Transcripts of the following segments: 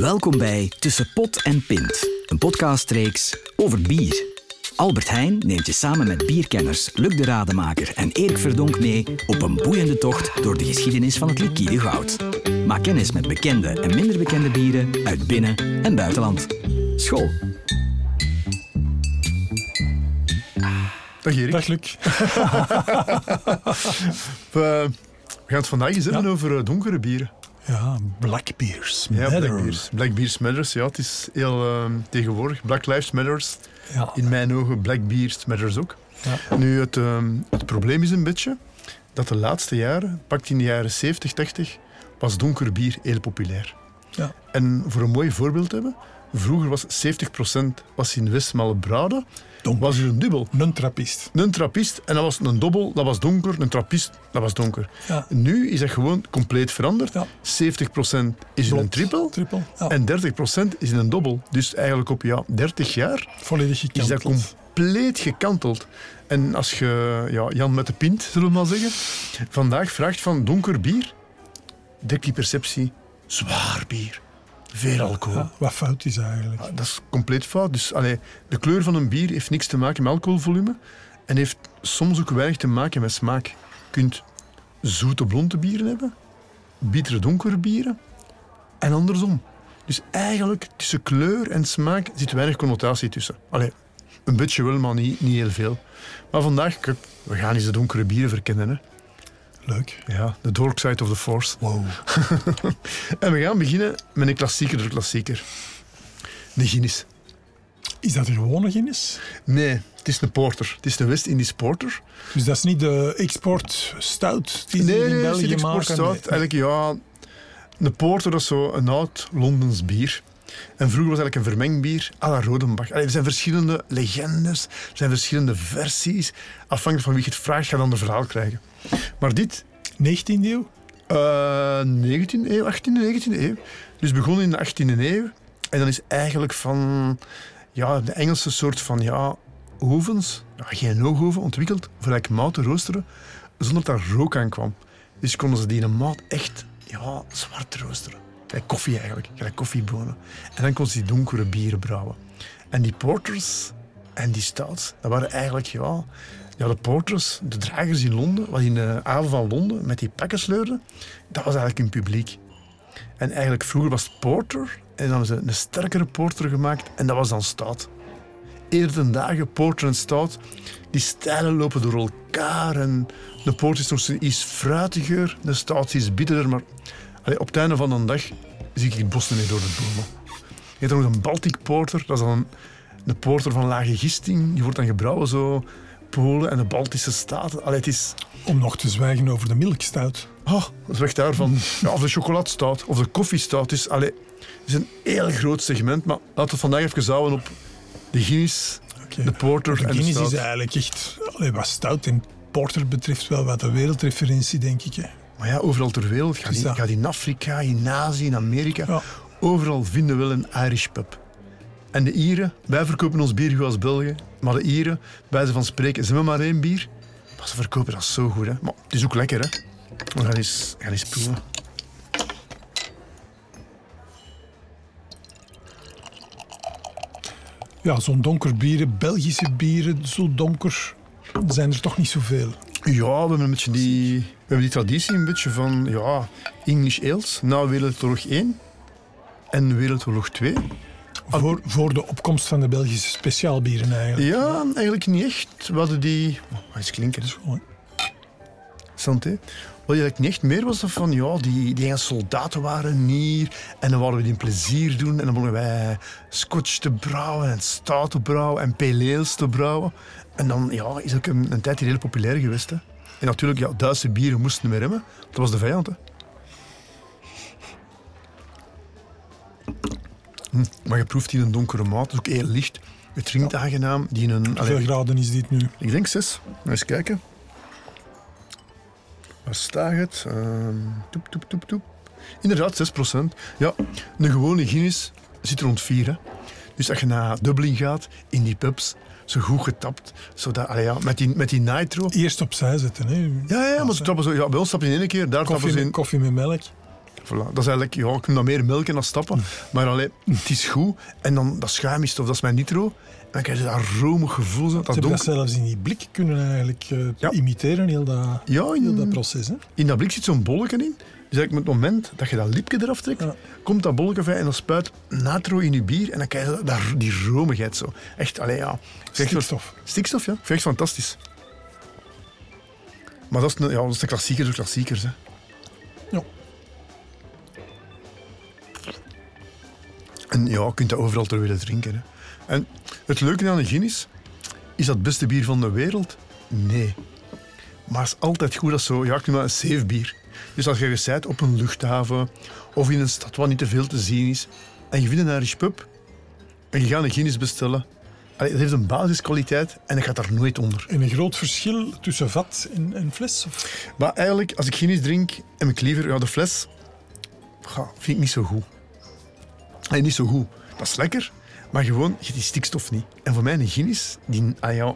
Welkom bij Tussen Pot en Pint, een podcastreeks over bier. Albert Heijn neemt je samen met bierkenners Luc de Rademaker en Erik Verdonk mee op een boeiende tocht door de geschiedenis van het liquide goud. Maak kennis met bekende en minder bekende bieren uit binnen- en buitenland. School. Dag Erik. Dag Luc. We, gaan het vandaag eens hebben over eh, donkere bieren. Ja, Black Beers. Ja. Black Beers. Black Beers Matters, ja, het is heel eh, tegenwoordig. Black Lives Matters. Ja. In mijn ogen Black Beers Matters ook. Ja. Nu, het, eh, het probleem is een beetje dat de laatste jaren, pakt in de jaren 70, 80, was donker bier heel populair. Ja. En voor een mooi voorbeeld te hebben, vroeger was 70% was in Westmalle Brade, Donker. was er een dubbel. Een trappist. Een trappist en dat was een dobbel, dat was donker. Een trappist, dat was donker. Ja. Nu is dat gewoon compleet veranderd. Ja. 70% is in een Blond. triple Triple. Ja. en 30% is in een dobbel. Dus eigenlijk op ja, 30 jaar Volledig is dat gekanteld. compleet gekanteld. En als je ja, Jan met de pint, zullen we maar zeggen, vandaag vraagt van donker bier, dekt die perceptie zwaar bier. Veel alcohol. Ja, wat fout is eigenlijk. Ja, dat is compleet fout. Dus, allee, de kleur van een bier heeft niks te maken met alcoholvolume en heeft soms ook weinig te maken met smaak. Je kunt zoete blonde bieren hebben, bittere donkere bieren en andersom. Dus eigenlijk tussen kleur en smaak zit weinig connotatie tussen. Allee, een beetje wel, maar niet, niet heel veel. Maar vandaag, we gaan eens de donkere bieren verkennen. Hè. Leuk. Ja, de dark side of the force. Wow. En we gaan beginnen met een klassieker de klassieker. De Guinness. Is dat een gewone Guinness? Nee, het is een porter. Het is een West-Indisch porter. Dus dat is niet de export stout die Nee, in België export stout. Eigenlijk, ja... Een porter is zo een oud Londens bier. En vroeger was het eigenlijk een vermengd bier à la Rodenbach. Allee, er zijn verschillende legendes, er zijn verschillende versies. Afhankelijk van wie je het vraagt, ga je dan een verhaal krijgen. Maar dit, 19e eeuw? eh 19e eeuw, 18e, 19e eeuw. Dus begonnen in de 18e eeuw. En dan is eigenlijk van ja, de Engelse soort van ja, ovens, ja, geen oogoven, ontwikkeld voor eigenlijk mout te roosteren zonder dat er rook aan kwam. Dus konden ze die in een mout echt ja, zwart roosteren. Gelijk koffie eigenlijk, gelijk koffiebonen. En dan konden ze die donkere bieren brouwen. En die porters en die stouts, dat waren eigenlijk ja, ja, de porters, de dragers in Londen, wat in de haven van Londen met die pakken sleurden, dat was eigenlijk een publiek. En eigenlijk vroeger was het porter en dan hebben ze een sterkere porter gemaakt en dat was dan stout. Eerder dagen, porter en stout, die stijlen lopen door elkaar en de porter is nog iets fruitiger, de stout is bitterder, maar allee, op het einde van de dag zie ik het bos niet door de bomen. Je hebt er nog een Baltic porter, dat is dan een, een porter van lage gisting, die wordt dan gebrouwen zo Polen en de Baltische staten. Allee, het is... Om nog te zwijgen over de milkstout. Oh, dat is weg daarvan. Ja, of de chocoladestout, of de koffiestout. Dus, allee, het is een heel groot segment, maar laten we vandaag even houden op de Guinness, de porter De en de Guinness is eigenlijk echt, allee, wat stout en porter betreft, wel wat een wereldreferentie, denk ik. Hè. Maar ja, overal ter wereld. Ga in, Afrika, in Azië, in Amerika. Ja. Overal vinden we wel een Irish pub. En de Ieren, wij verkopen ons bier goed als Belgen. Maar de Ieren, bij wijze van spreken, ze hebben maar één bier. Maar ze verkopen dat zo goed. Hè. Maar het is ook lekker, hè. We gaan eens, gaan eens proeven. Ja, zo'n donker bieren, Belgische bieren, zo donker, zijn er toch niet zoveel. Ja, we hebben een beetje die, we hebben die traditie een beetje van ja, English ales na Wereldoorlog 1 en Wereldoorlog 2. Voor, voor de opkomst van de Belgische speciaalbieren eigenlijk. Ja, eigenlijk niet echt. We hadden die... Oh, eens klinken. hè. Gewoon, Santé. Wat eigenlijk niet echt meer was dat van, ja, die, die soldaten waren hier en dan waren we die plezier doen en dan begonnen wij scotch te brouwen en stout te brouwen en pale ales te brouwen. En dan ja, is ook een, een tijd heel populair geweest. Hè. En natuurlijk, ja, Duitse bieren moesten meer hebben. Dat was de vijand. Hè. Hm, maar je proeft in een donkere maat, het is ook heel licht. Het drinkt aangenaam. Die in een, Hoeveel graden is dit nu? ik denk zes. Eens kijken. Waar staat het? Ehm toep, toep, toep, toep. Inderdaad, 6% Ja, een gewone Guinness zit rond 4. Hè. Dus als je naar Dublin gaat, in die pubs, zo goed getapt, zodat, allee, ja, met, die, met die nitro. Eerst opzij zetten. Hè. Ja, ja, maar ze trappen zo, ja, bij ons stappen in één keer, daar Koffie, ze met, in. koffie met melk. Voilà. Dat is eigenlijk, ja, ik dat meer melken dan stappen. Maar allee, het is goed. En dan dat schuim is tof, dat is mijn nitro. En dan krijg je dat romig gevoel. zo, Ze Dat hebben dat zelfs in die blik kunnen eigenlijk eh, Ja. imiteren, heel dat, Ja, heel in, dat proces. Hè? in dat blik zit zo'n bolletje in. Dus eigenlijk met het moment dat je dat lipje eraf trekt, Ja. komt dat bolletje vrij en dan spuit natro in je bier. En dan krijg je dat, dat- die romigheid zo. Echt, allee, ja. Stikstof. Stikstof, ja. Vind echt fantastisch. Maar dat is, een- ja, dat is de klassiekers de klassiekers. Hè. Ja. En ja, je kunt dat overal ter wereld drinken. Hè. En het leuke aan een Guinness, is dat het beste bier van de wereld? Nee. Maar het is altijd goed als zo, ja, ik noem dat een safe bier. Dus als je bent op een luchthaven of in een stad waar niet te veel te zien is, en je vindt een Irish pub, en je gaat een Guinness bestellen, allee, het heeft een basiskwaliteit en dat gaat daar nooit onder. En een groot verschil tussen vat en, en fles? Of? Maar eigenlijk, als ik Guinness drink, heb ik liever ja, de fles. Ja, vind ik niet zo goed. Nee, niet zo goed. Dat is lekker, maar gewoon, je hebt die stikstof niet. En voor mij een Guinness, die, ah ja,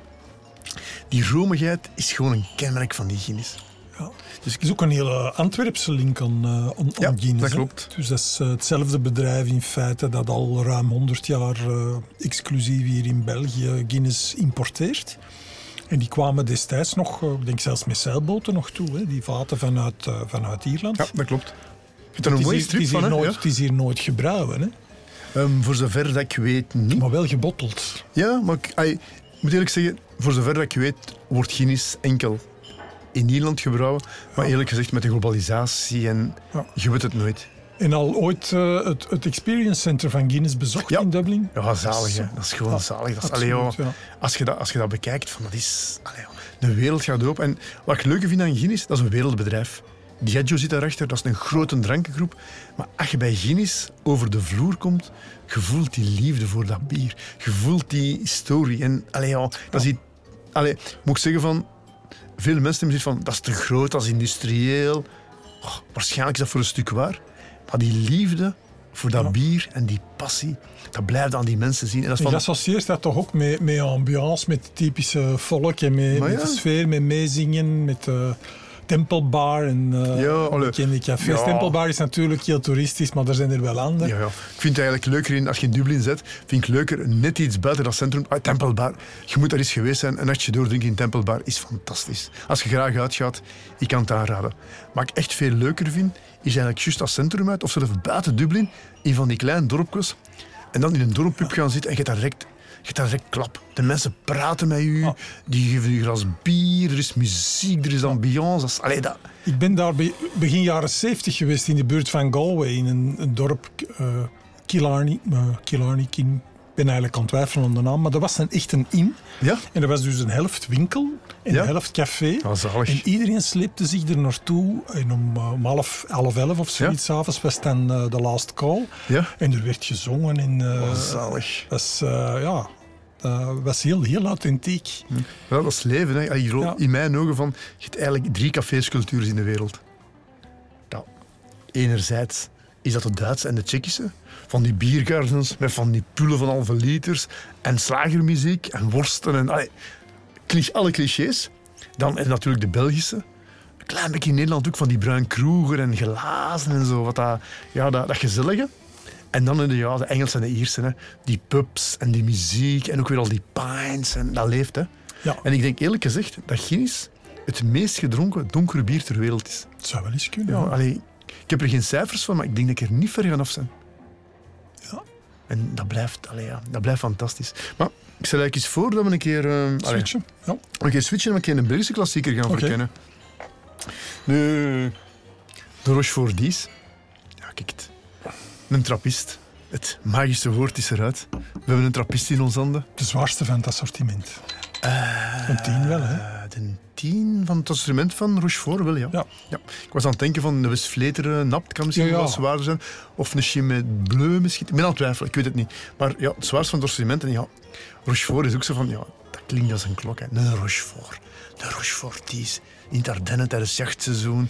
die romigheid is gewoon een kenmerk van die Guinness. Ja. Dus het is ook een hele Antwerpse link aan, eh aan, aan Ja, Guinness. dat hè. klopt. Dus dat is eh, hetzelfde bedrijf in feite dat al ruim 100 jaar eh, exclusief hier in België Guinness importeert. En die kwamen destijds nog, ik denk zelfs met zeilboten nog toe, hè, die vaten vanuit, vanuit Ierland. Ja, dat klopt. Je hebt er een het, is mooie hier, het, strip is van, hier hè? nooit, Ja. het is hier nooit gebrouwen, hè? Ehm, voor zover dat ik weet, niet. maar wel gebotteld. Ja, maar ik, moet eerlijk zeggen, voor zover dat ik weet, wordt Guinness enkel in Nederland gebrouwen. Maar eerlijk gezegd, met de globalisatie en Ja. je weet het nooit. En al ooit eh, het, het Experience Center van Guinness bezocht Ja. in Dublin? Ja, zalig. hè. Dat is- gewoon Ja, zalig. Dat is, absoluut, allee, joh, ja. als, je dat, als je dat bekijkt, van, dat is... Allee, joh, de wereld gaat open. En wat ik leuk vind aan Guinness, dat is een wereldbedrijf. Diageo zit daarachter, dat is een grote drankengroep. Maar als je bij Guinness over de vloer komt, je voelt die liefde voor dat bier. Je voelt die historie. En allee, joh, dat is iets... Allee, moet ik zeggen van... Veel mensen zoiets van, dat is te groot, dat is industrieel. Oh, waarschijnlijk is dat voor een stuk waar. Maar die liefde voor dat Ja. bier en die passie, dat blijft aan die mensen zien. En dat is je associeert dat toch ook met, met ambiance, met typische volk en met, ja. de sfeer, met meezingen, met de tempelbar en eh Ja, bekende cafés. Ja. Tempelbar is natuurlijk heel toeristisch, maar er zijn er wel andere. Ja, ja. Ik vind het eigenlijk leuker in, als je in Dublin zit, vind ik leuker net iets buiten dat centrum. Ah, Tempelbar. Je moet daar eens geweest zijn. Een nachtje doordrinken in Tempelbar is fantastisch. Als je graag uitgaat, ik kan het aanraden. Wat ik echt veel leuker vind, is eigenlijk juist dat centrum uit, of zelfs buiten Dublin, in van die kleine dorpjes. En dan in een dorppub gaan zitten en je hebt daar direct, je hebt daar direct klap. De mensen praten met u, Ja. die geven u een glas bier, er is muziek, er is ambiance. Allee, dat, Ik ben daar be- begin jaren 70 geweest in de buurt van Galway, in een, een dorp, eh Killarney. eh, Killarney, Kin- ik ben eigenlijk aan het twijfelen aan de naam, maar dat was een, echt een inn. ja, En er was dus een helft winkel en Ja. een helft café. ja. En iedereen sleepte zich er naartoe. En om, eh, om half, half elf of zoiets, avonds was dan eh, de last call. Ja, En er werd gezongen. En, oh, zalig. was, ja, dat was heel, heel authentiek. Ja, dat is leven. Hè. Ja. In mijn ogen van, je hebt eigenlijk drie caféscultuurs in de wereld. Nou, enerzijds is dat de Duitse en de Tsjechische. Van die biergardens met van die pullen van halve liters. En slagermuziek en worsten. En, allee, alle clichés. Dan is natuurlijk de Belgische. Een klein beetje in Nederland ook van die bruin kroeger en glazen en zo. Wat dat, ja, dat, dat gezellige. En dan in de, ja, de Engelse en de Ierse. Hè. Die pubs en die muziek en ook weer al die pints. En dat leeft, hè. Ja, En ik denk eerlijk gezegd dat Guinness het meest gedronken donkere bier ter wereld is. het zou wel eens kunnen. Ja, ja. allee, ik heb er geen cijfers van, maar ik denk dat ik er niet ver vanaf zijn. Ja. En dat blijft, allee, ja, dat blijft fantastisch. Maar ik stel eigenlijk eens voor dat we een keer, allee, Switchen. Ja. een keer switchen en een keer een Belgische klassieker gaan verkennen. De, de Rochefort Dies. Ja, kijk het. Een trappist. Het magische woord is eruit. We hebben een trappist in ons handen. De zwaarste van het assortiment. een tien wel, hè? Eh, de van het instrument van Rochefort wel, ja. Ja. Ik was aan het denken van een Westvleteren napt kan misschien wel zwaarder zijn. Of een Chimay Bleu misschien. Ik ben aan het twijfelen, ik weet het niet. Maar ja, het zwaarste van het instrument. En ja, Rochefort is ook zo van, ja, dat klinkt als een klok. Hè. Een Rochefort. Een Rocheforties. In het Ardennen tijdens het jachtseizoen.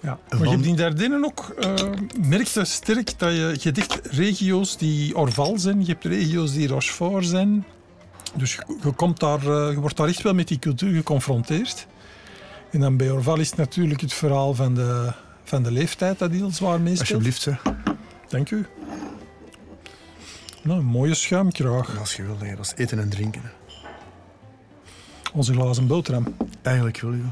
Ja. Maar je hebt in Dardenne ook, eh merk je sterk dat je, je hebt regio's die Orval zijn, je hebt regio's die Rochefort zijn. Dus je, je komt daar, eh, je wordt daar echt wel met die cultuur geconfronteerd. En dan bij Orval is het natuurlijk het verhaal van de, van de leeftijd dat heel zwaar meespeelt. Alsjeblieft, hè. Dank u. Nou, een mooie schuimkraag. Als je wil, dat is eten en drinken. hè. Onze glazen boterham. Eigenlijk wil je.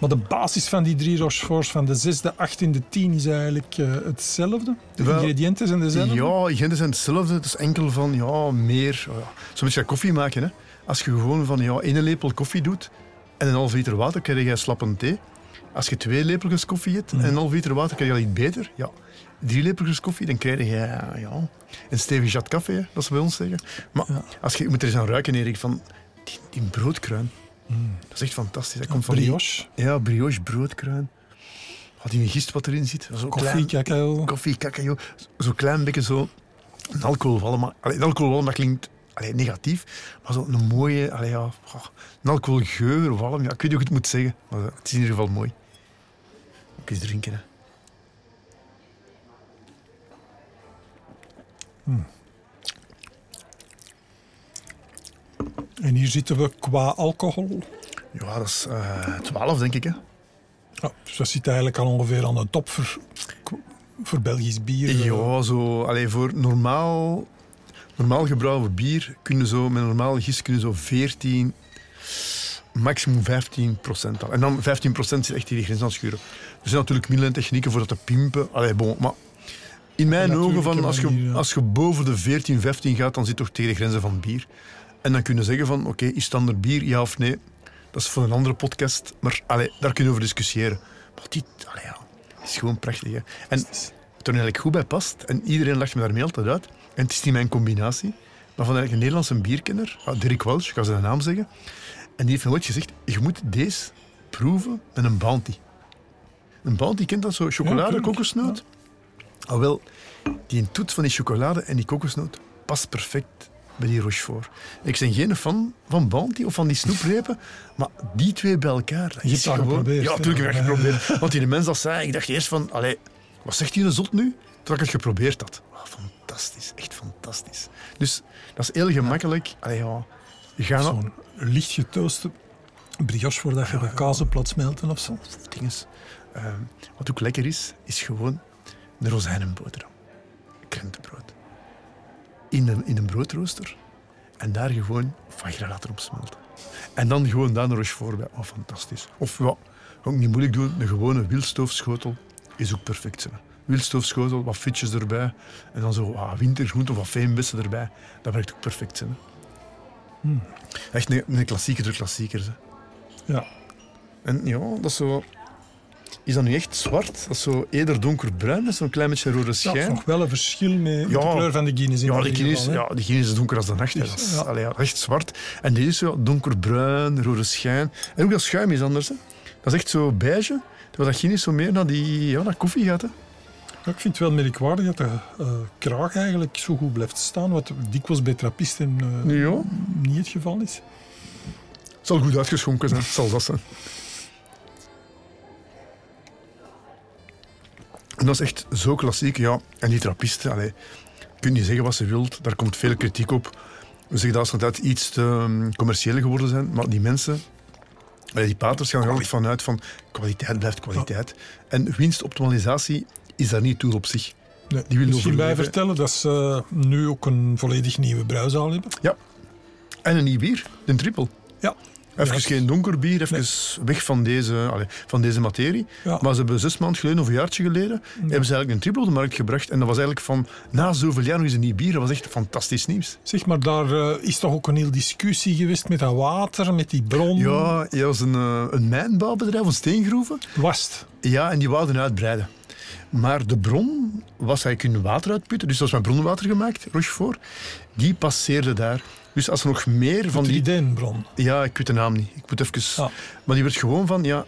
Maar de basis van die drie Rocheforts van de 6, de 8 en de 10 is eigenlijk eh, hetzelfde. De Wel, ingrediënten zijn dezelfde. Ja, ingrediënten zijn hetzelfde. Het is enkel van ja, meer. oh ja. Zo'n beetje koffie maken. Hè. Als je gewoon van ja, één lepel koffie doet en een half liter water, krijg je slappe thee. Als je twee lepeltjes koffie hebt en een half liter water, krijg je al iets beter. Ja, drie lepeltjes koffie, dan krijg je ja, een stevig jat café, hè, dat ze bij ons zeggen. Maar als je, je moet er eens aan ruiken, Erik, van die, die broodkruin. Dat is echt fantastisch. Dat komt van die- Brioche, ja, brioche broodkruin. Had die gist wat erin zit. Zo koffie, klein, cacao. koffie, cacao. Zo'n klein beetje zo. Een alcoholwalm. maar- Allee, een alcoholwalm, dat klinkt allee, negatief. Maar zo een mooie, allee, ja, oh, een alcoholgeur, walm. Ja, ik weet niet hoe ik het moet zeggen. Maar het is in ieder geval mooi. Ook eens drinken, hè. En hier zitten we qua alcohol. Ja, dat is eh 12, denk ik, hè. Ja, dus dat zit eigenlijk al ongeveer aan de top voor, voor Belgisch bier. Ja, zo, allee, voor normaal, normaal gebrouwen bier kunnen zo, met normaal gist kunnen zo 14, maximum 15 procent al. En dan 15 procent zit echt in die grens aan het schuren. Er zijn natuurlijk middelen en technieken voor dat te pimpen. Allee, bon, maar in mijn ogen, van, als, je, ja. als je boven de 14, 15 gaat, dan zit toch tegen de grenzen van bier. En dan kunnen zeggen van, oké, is standaard bier, ja of nee? Dat is voor een andere podcast, maar allee, daar kunnen we over discussiëren. Maar dit, allee, ja, is gewoon prachtig. Hè? En het er eigenlijk goed bij past. En iedereen lacht me daarmee altijd uit. En het is niet mijn combinatie. Maar van een Nederlandse bierkenner, ah, Dirk Welch, ik ga zijn naam zeggen. En die heeft me ooit gezegd, je moet deze proeven met een Bounty. Een Bounty, kent dat zo? Chocolade, kokosnoot? Al wel, die toets van die chocolade en die kokosnoot past perfect bij die Rochefort. Ik ben geen fan van Bounty of van die snoeprepen, maar die twee bij elkaar... Je hebt dat gewoon- geprobeerd, Ja, natuurlijk heb ik dat geprobeerd. Want die mens dat zei, ik dacht eerst van... Allee, wat zegt die een zot nu? Toen ik het geprobeerd had. Oh, fantastisch, echt fantastisch. Dus dat is heel gemakkelijk. Allee, ja, je gaat Zo'n licht getooste brioche voordat je de kaas op laat smelten of zo. dinges. Ehm, wat ook lekker is, is gewoon een rozijnenboterham. Krentenbrood. In een, in een broodrooster. En daar gewoon van laten op smelten. En dan gewoon daar een rochefort bij. Oh, fantastisch. Of ja, ook niet moeilijk doen. Een gewone wildstoofschotel is ook perfect. Hè. Wildstoofschotel, wat frietjes erbij. En dan zo ah, wintergroenten of wat veenbessen erbij. Dat werkt ook perfect. Hè. Echt een, een klassieker der klassiekers. Hè. Ja. En ja, dat is zo... Is dat nu echt zwart? Dat is zo eerder donkerbruin met zo'n klein beetje rode Ja, het is schijn. nog wel een verschil met, Ja. de kleur van de Guinness. in Ja, die Guinness, geval, ja, die Guinness is donker als de nacht. hè. Dat is Ja. allee, ja, echt zwart. En deze is zo donkerbruin, rode schijn. En ook dat schuim is anders. Hè. Dat is echt zo beige. Terwijl dat Guinness zo meer naar die ja, naar koffie gaat. Hè. Ja, ik vind het wel merkwaardig dat de eh, kraag eigenlijk zo goed blijft staan, wat dikwijls bij trappisten Ja. niet het geval is. Het zal goed uitgeschonken zijn. Het zal dat zijn. En dat is echt zo klassiek. Ja. En die trappisten, allee, je kunt niet zeggen wat ze wilt. Daar komt veel kritiek op. We zeggen dat ze altijd iets te um, commercieel geworden zijn. Maar die mensen, allee, die paters gaan er altijd vanuit van kwaliteit blijft kwaliteit. En winstoptimalisatie is daar niet toe op zich. Nee, Die willen misschien overleven. vertellen dat ze nu ook een volledig nieuwe brouwzaal hebben. Ja. En een nieuw bier, een triple. Ja. Even geen donker bier, even weg van deze, allee, van deze materie. Maar ze hebben zes maanden geleden of een jaartje geleden hebben ze eigenlijk een triple op de markt gebracht. En dat was eigenlijk van, na zoveel jaar nog eens een nieuw bier. Dat was echt fantastisch nieuws. Zeg maar, daar eh, is toch ook een hele discussie geweest met dat water, met die bron. Ja, dat was een, eh, een mijnbouwbedrijf, een steengroeven. Wast. Ja, en die wouden uitbreiden. Maar de bron was eigenlijk hun water uitputten. Dus dat was met bronnenwater gemaakt, Rochefort. Die passeerde daar. Dus als er nog meer van die... Trideenbron. Ja, ik weet de naam niet. Ik moet even... Ah. Maar die werd gewoon van, ja...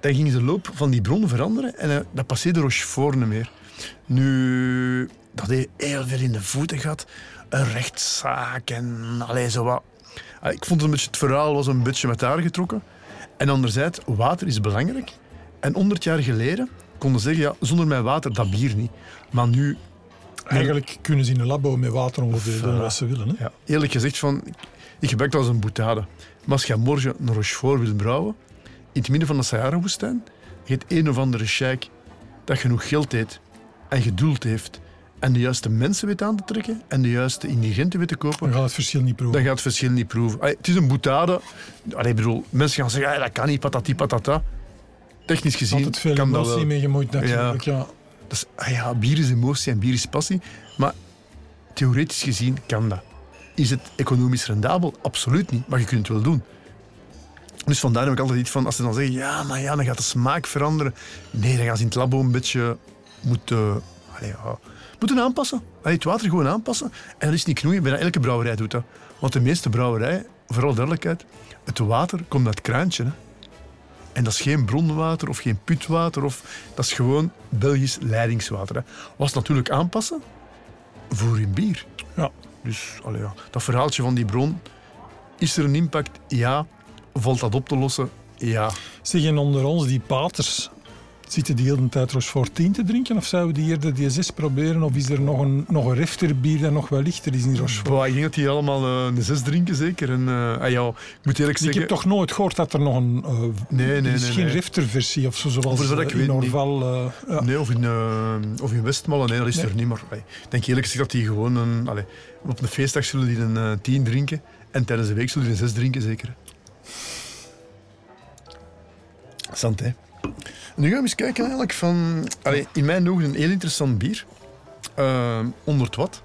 Dan ging de loop van die bron veranderen en eh, dat passeerde Rochefort niet meer. Nu, dat heeft heel veel in de voeten gehad. Een rechtszaak en allee, zo wat. Ah, Ik vond het, een beetje, het verhaal was een beetje met haar getrokken. En anderzijds, water is belangrijk. En 100 jaar geleden konden ze zeggen, ja, zonder mijn water, dat bier niet. Maar nu, Eigenlijk kunnen ze in een labo met water ongeveer doen wat ze willen. Hè? ja, eerlijk gezegd, van, ik gebruik dat als een boutade. Maar als je morgen een Rochefort wil brouwen, in het midden van de Sahara-woestijn. Je hebt een of andere sheik dat genoeg geld heeft en geduld heeft en de juiste mensen weet aan te trekken en de juiste ingrediënten weet te kopen, Dan gaat het verschil niet proeven. dan gaat het verschil niet proeven. Allee, het is een boutade. Allee, bedoel, mensen gaan zeggen, ah, dat kan niet, patati patata. Technisch gezien altijd veel kan dat emotie wel. mee gemoeid natuurlijk. Ja. Ah ja, bier is emotie en bier is passie. Maar theoretisch gezien kan dat. Is het economisch rendabel? Absoluut niet. Maar je kunt het wel doen. Dus vandaar heb ik altijd iets van, als ze dan zeggen, ja, maar ja, dan gaat de smaak veranderen. Nee, dan gaan ze in het labo een beetje moeten, allee, ja, moeten aanpassen. Het water gewoon aanpassen. En dat is niet knoeien, bijna elke brouwerij doet dat. Want de meeste brouwerijen, vooral duidelijkheid, het water komt uit het kraantje. Hè. En dat is geen bronwater of geen putwater. Of, dat is gewoon Belgisch leidingswater. Hè. Was natuurlijk aanpassen voor hun bier. Ja. Dus allee, ja. dat verhaaltje van die bron, is er een impact? Ja. Valt dat op te lossen? Ja. Zeggen onder ons, die paters, zitten die hele tijd Rochefort 10 te drinken? Of zouden die eerder die 6 proberen? Of is er nog een, nog een refter bier dat nog wel lichter is in Rochefort? Boah, ik denk dat die allemaal eh, een zes drinken, zeker. En, eh, ah, ja, ik moet eerlijk Ik zeggen... heb toch nooit gehoord dat er nog een... eh, Nee, nee, is nee, geen nee. refterversie of zo, zoals ik weet in niet. Orval. eh, ja. Nee, of in, of in Westmalle, nee, dat is er niet. Maar allee, ik denk eerlijk gezegd dat die gewoon een... Allee, op een feestdag zullen die een eh, tien drinken. En tijdens de week zullen die een zes drinken, zeker. Sant, hè? Nu gaan we eens kijken eigenlijk van... Allee, in mijn ogen een heel interessant bier. Eh 100 watt.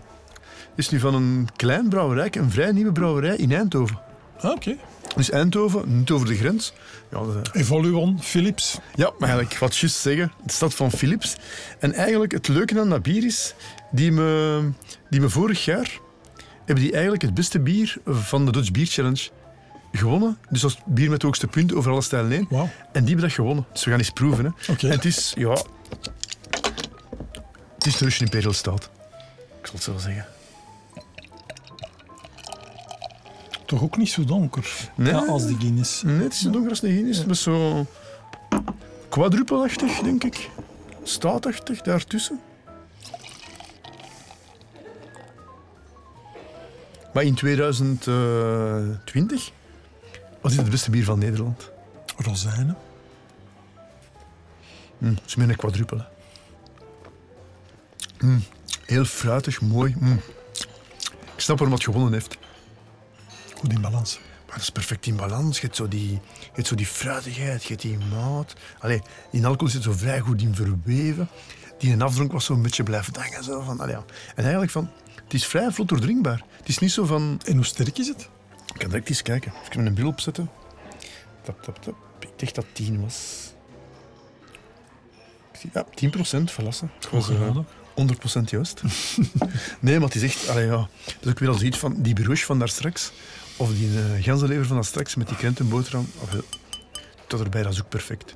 is nu van een klein brouwerij, een vrij nieuwe brouwerij in Eindhoven. Ah, Oké. Dus Eindhoven, niet over de grens. Ja, de- Evoluon, Philips. ja, maar eigenlijk, wat juist zeggen, de stad van Philips. En eigenlijk het leuke aan dat bier is, die me, die me vorig jaar hebben die eigenlijk het beste bier van de Dutch Beer Challenge gewonnen. Dus dat bier met de hoogste punten over alle stijlen heen. En die hebben dat gewonnen. Dus we gaan eens proeven. Hè. En het is, ja... Het is de Russian Imperial Stout. Ik zal het zo zeggen. Toch ook niet zo donker Nee. ja, als de Guinness. Nee, het is zo donker als de Guinness. Het is zo quadrupelachtig, denk ik. Staatachtig, daartussen. Maar in 2020 was dit het beste bier van Nederland. Rozijnen. Mm, het is meer een quadrupel. hè. Mm, heel fruitig, mooi. Mm. Ik snap waarom het gewonnen heeft. Goed in balans. Maar dat is perfect in balans. Je hebt zo die, je hebt zo die fruitigheid, je hebt die maat. Allee, in alcohol zit zo vrij goed in verweven. Die een afdronk was zo een beetje blijven hangen. Zo van, allee, ja. En eigenlijk van, het is vrij vlot doordringbaar. Het is niet zo van... En hoe sterk is het? Ik kan direct eens kijken. Even een bril opzetten. Tap, tap, tap. Ik dacht dat 10 was. Ik Ja, 10 procent, verlassen. Dat was eh, geraden. 100% juist. nee, maar het is echt... Allee, ja. Dat is ook weer als iets van die broche van daar straks. Of die uh, ganzenlever van daar straks met die krentenboterham. Of, eh, dat erbij, dat is ook perfect.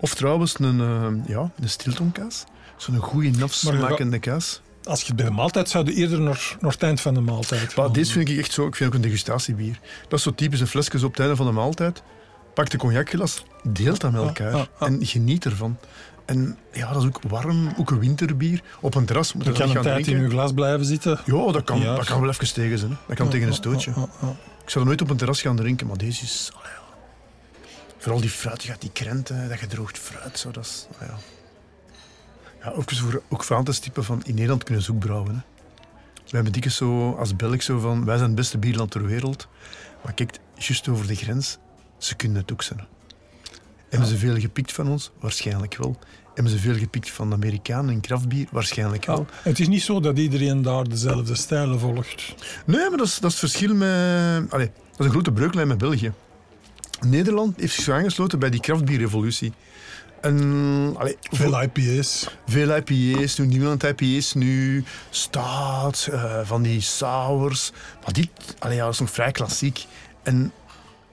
Of trouwens een, eh, ja, een stiltonkaas. Zo'n goede nafsmakende kaas. Als je het bij de maaltijd zou, eerder naar, naar het eind van de maaltijd Maar deze vind ik echt zo, ik vind ook een degustatiebier. Dat is zo typisch een flesje zo op het einde van de maaltijd. Pak de cognacglas, deelt dat met elkaar ah, ah. en geniet ervan. En ja, dat is ook warm, ook een winterbier. Op een terras moet je dat kan een tijd in je glas blijven zitten. Ja, dat kan, Ja, dat kan wel even tegen zijn. Dat kan tegen een stootje. Ah, ah, ah. Ik zou nooit op een terras gaan drinken, maar deze is... Vooral die fruitigheid, die krenten, dat gedroogd fruit. Zo, dat is, ja. Ja, ook, voor, ook voor stippen van... In Nederland kunnen ze ook brouwen. Hè. We hebben dikke zo, als Belg zo van... Wij zijn het beste bierland ter wereld. Maar kijk, juist over de grens, ze kunnen het ook zijn. Hebben ze veel gepikt van ons? Waarschijnlijk wel. Hebben ze veel gepikt van de Amerikanen in kraftbier? Waarschijnlijk wel. Ja, het is niet zo dat iedereen daar dezelfde stijlen volgt. Nee, maar dat is, dat is het verschil met... Allee, dat is een grote breuklijn met België. Nederland heeft zich aangesloten bij die kraftbierrevolutie. Allee, Veel IPA's. veel IPA's, nu Nieuwland IPA's, nu Staat, eh, van die sours. Maar dit allee, ja, is nog vrij klassiek. En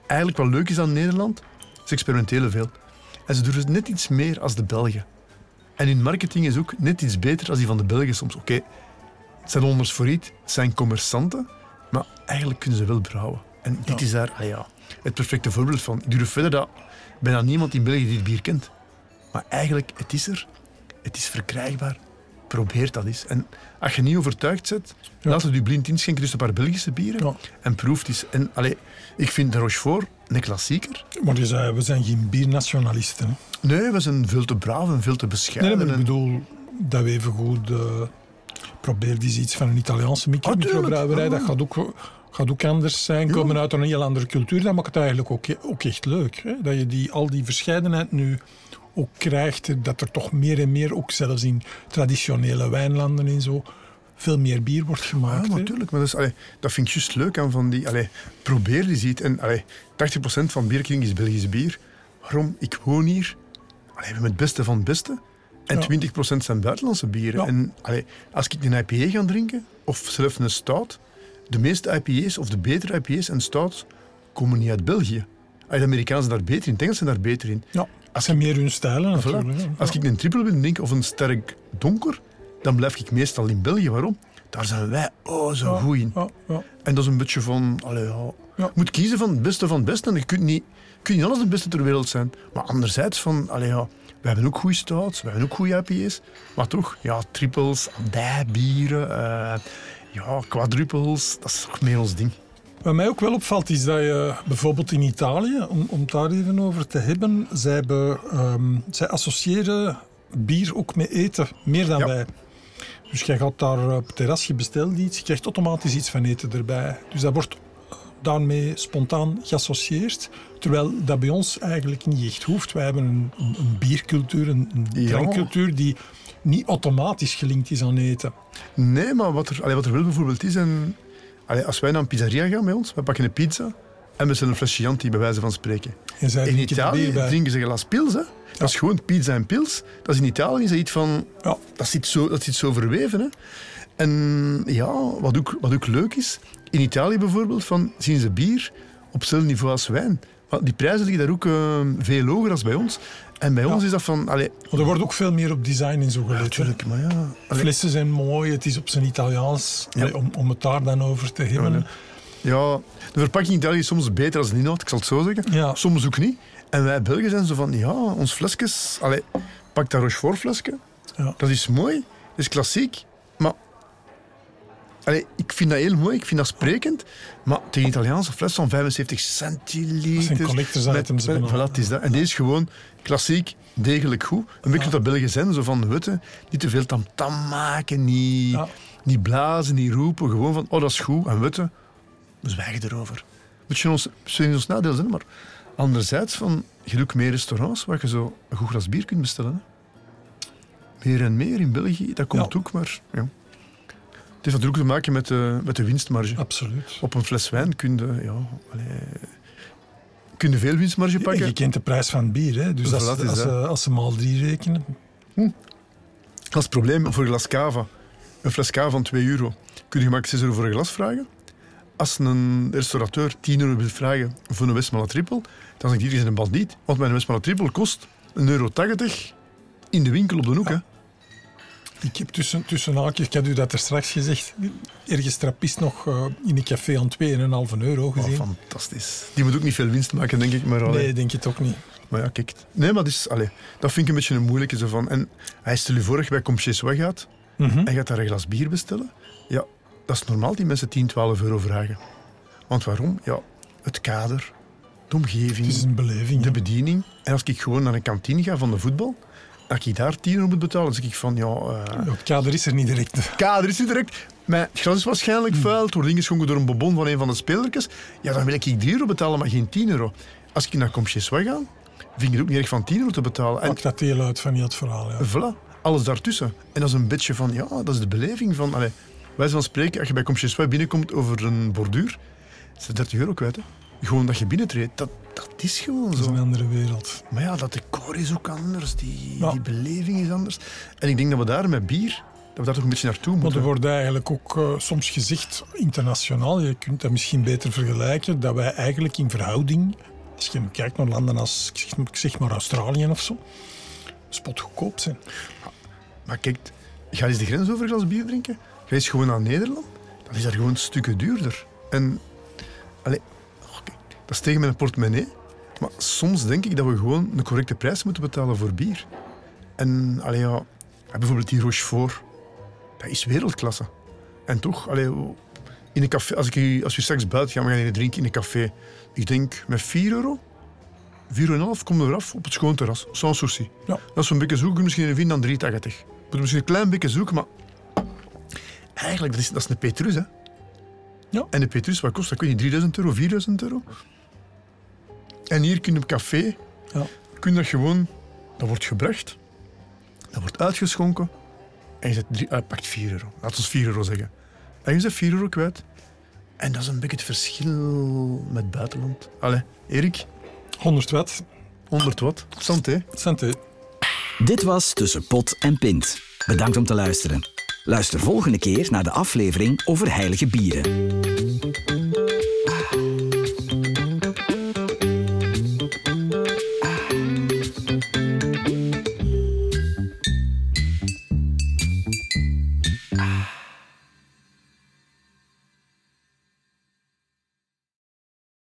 eigenlijk wat leuk is aan Nederland, ze experimenteren veel. En ze doen het net iets meer als de Belgen. En hun marketing is ook net iets beter als die van de Belgen soms. Oké, het zijn onders voor iets, het zijn commerçanten, maar eigenlijk kunnen ze wel brouwen. En dit Ja. is daar ah ja, het perfecte voorbeeld van. Ik durf verder dat bijna niemand in België dit bier kent. Maar eigenlijk, het is er. Het is verkrijgbaar. Probeer dat eens. En als je niet overtuigd bent, Ja. laat het je blind inschenken tussen een paar Belgische bieren Ja. en proef het eens. En allee, ik vind de Rochefort een klassieker. Maar we zijn geen biernationalisten. hè? Nee, we zijn veel te braaf en veel te Nee, bescheiden. maar ik bedoel dat we even goed uh, probeer eens iets van een Italiaanse micro Ah, microbrouwerij. Dat Ah. gaat ook, gaat ook anders zijn. Ja. Komen uit een heel andere cultuur. Dat maakt het eigenlijk ook, ook echt leuk. Hè? Dat je die, al die verscheidenheid nu ook krijgt. Dat er toch meer en meer, ook zelfs in traditionele wijnlanden en zo, veel meer bier wordt gemaakt. Ja, natuurlijk. Maar dat, is, allee, dat vind ik juist leuk aan van die... Allee, probeer eens iets. En allee, 80% van bierkring is Belgisch bier. Waarom? Ik woon hier. Allee, we hebben het beste van het beste. En Ja. 20% zijn buitenlandse bieren. Ja. En als ik een IPA ga drinken, of zelfs een stout, de meeste IPA's, of de betere IPA's en stouts, komen niet uit België. De Amerikanen zijn daar beter in, de Engelsen zijn daar beter in. Ja, dat zijn meer hun stijlen natuurlijk. Als ik een triple wil drinken of een sterk donker, dan blijf ik meestal in België. Waarom? Daar zijn wij oh zo Ja, goed in. ja, ja. En dat is een beetje van, allee, je moet kiezen van het beste van het beste. En je kunt niet, je kunt niet alles het beste ter wereld zijn. Maar anderzijds van, allee, we hebben ook goede stouts, we hebben ook goede IPA's. Maar toch, ja, triples, bieren, eh ja, quadruples, dat is toch meer ons ding. Wat mij ook wel opvalt is dat je bijvoorbeeld in Italië, om, om het daar even over te hebben, zij, hebben, ehm, zij associëren bier ook met eten, meer dan Ja. wij. Dus jij gaat daar op het terras, je bestelt iets, je krijgt automatisch iets van eten erbij. Dus dat wordt daarmee spontaan geassocieerd. Terwijl dat bij ons eigenlijk niet echt hoeft. Wij hebben een, een, een biercultuur, een, drankcultuur die niet automatisch gelinkt is aan eten. Nee, maar wat er, allee, wat er wel bijvoorbeeld is, en, allee, als wij naar een pizzeria gaan bij ons, we pakken een pizza en we stellen een flesje Chianti, bij wijze van spreken. In Italië drinken ze een glas pils. Hè? Dat is gewoon pizza en pils. Dat is in Italië is iets van... Ja. Dat zit zo, dat zit zo verweven. Hè? En ja, wat ook, wat ook leuk is... In Italië bijvoorbeeld van, zien ze bier op hetzelfde niveau als wijn. Maar die prijzen liggen daar ook eh, veel hoger dan bij ons. En bij ons is dat van... Allee, Maar er wordt ook veel meer op design en zo gelet. natuurlijk, maar ja... allee, Flessen zijn mooi, het is op zijn Italiaans. Allee, Om, om het daar dan over te hebben. ja, de verpakking in Italië is soms beter dan de inhoud, ik zal het zo zeggen. Ja. Soms ook niet. En wij Belgen zijn zo van, ja, ons flesjes... Allee, pak dat Rochefort flesje. Ja. Dat is mooi, dat is klassiek, allee, ik vind dat heel mooi, ik vind dat sprekend. Maar tegen een Italiaanse fles van 75 centiliter. Dat zijn collectors items met- voilà, het is dat. En deze is gewoon klassiek, degelijk goed. Een beetje dat Belgen zijn, zo van witte, niet te veel tamtam maken, niet, Ja. niet blazen, niet roepen. Gewoon van, oh dat is goed. En witte, we zwijgen erover. Beetje ons, misschien ons nadeel zijn, maar anderzijds van, je doet meer restaurants waar je zo een goed glas bier kunt bestellen. Hè. Meer en meer in België, dat komt Ja. ook, maar ja. Het heeft natuurlijk te maken met de, met de winstmarge. Absoluut. Op een fles wijn kun je, ja, allee, kun je veel winstmarge En pakken. je kent de prijs van bier. Hè? Dus als, is als, dat. ze, als ze maal drie rekenen. Als het probleem voor een glas cava, een fles cava van 2 euro, kun je gemakkelijk 6 euro voor een glas vragen. Als een restaurateur 10 euro wil vragen voor een Westmalle triple, dan zeg ik hier is een bandiet. Want mijn Westmalle triple kost 1,80 euro in de winkel op de hoek. Hè. Ik heb tussen, tussen haakjes, ik had u dat er straks gezegd, ergens trappist nog eh, in een café aan 2,5 euro Oh, gezien. fantastisch. Die moet ook niet veel winst maken, denk ik. Maar, allee. nee, denk je toch niet. maar ja, kijk. Nee, maar dat, is, allee, dat vind ik een beetje een moeilijke. Zo van. En hij stel voor dat je bij Compiers weggaat Mhm. en gaat daar een glas bier bestellen. Ja, dat is normaal die mensen 10, 12 euro vragen. Want waarom? Ja, het kader, de omgeving, Het is een beleving. de bediening. En als ik gewoon naar een kantine ga van de voetbal, als ik daar 10 euro moet betalen, dan zeg ik van ja... eh, Het kader is er niet direct. kader is niet direct. Mijn glas is waarschijnlijk Hmm. vuil. Het wordt ingeschonken door een bonbon van een van de spelertjes. Ja, dan wil ik 3 euro betalen, maar geen 10 euro. Als ik naar Compiers ga, vind ik het ook niet erg van 10 euro te betalen. En Maakt dat deel uit van heel het verhaal. Ja. voilà, alles daartussen. En dat is een beetje van, ja, dat is de beleving van... Allee, wij van spreken, als je bij Compiers binnenkomt over een borduur, is dat 30 euro kwijt. Hè. Gewoon dat je binnentreedt, dat, dat is gewoon Dat is zo. een andere wereld. Maar ja, dat decor is ook anders, die, Ja. die beleving is anders. En ik denk dat we daar met bier, dat we daar toch een beetje naartoe Maar moeten. er wordt eigenlijk ook eh, soms gezegd, internationaal, je kunt dat misschien beter vergelijken, dat wij eigenlijk in verhouding, als je kijkt naar landen als, ik zeg, maar Australië of zo, spotgoedkoop zijn. Maar kijk, ga eens de grens over een glas bier drinken. Ga eens gewoon naar Nederland. Dan is dat gewoon stukken duurder. En, kijk, dat is tegen mijn portemonnee. Maar soms denk ik dat we gewoon een correcte prijs moeten betalen voor bier. En, allee, ja, bijvoorbeeld die Rochefort, dat is wereldklasse. En toch, allee, in een café, als, ik, als je straks buiten gaat, we gaan drinken in een café. Ik denk met 4 euro, 4,5 kom er af op het schoon terras. Sans souci. Ja. Dat is zo'n beetje zoeken, misschien vinden dan 3,80. Moet misschien een klein beetje zoeken, maar eigenlijk dat is, dat is een Petrus. Hè? Ja. En de Petrus, wat kost dat? Ik weet niet, 3000 euro, 4000 euro? En hier kun je op café, Ja. kun je dat gewoon, dat wordt gebracht, dat wordt uitgeschonken en je zet drie, ah, pakt 4 euro. Laten we 4 euro zeggen. En je zet 4 euro kwijt. En dat is een beetje het verschil met het buitenland. Allee, Erik, 100 watt, 100 watt. Santé. santé. Dit was Tussen Pot en Pint. Bedankt om te luisteren. Luister volgende keer naar de aflevering over heilige bieren.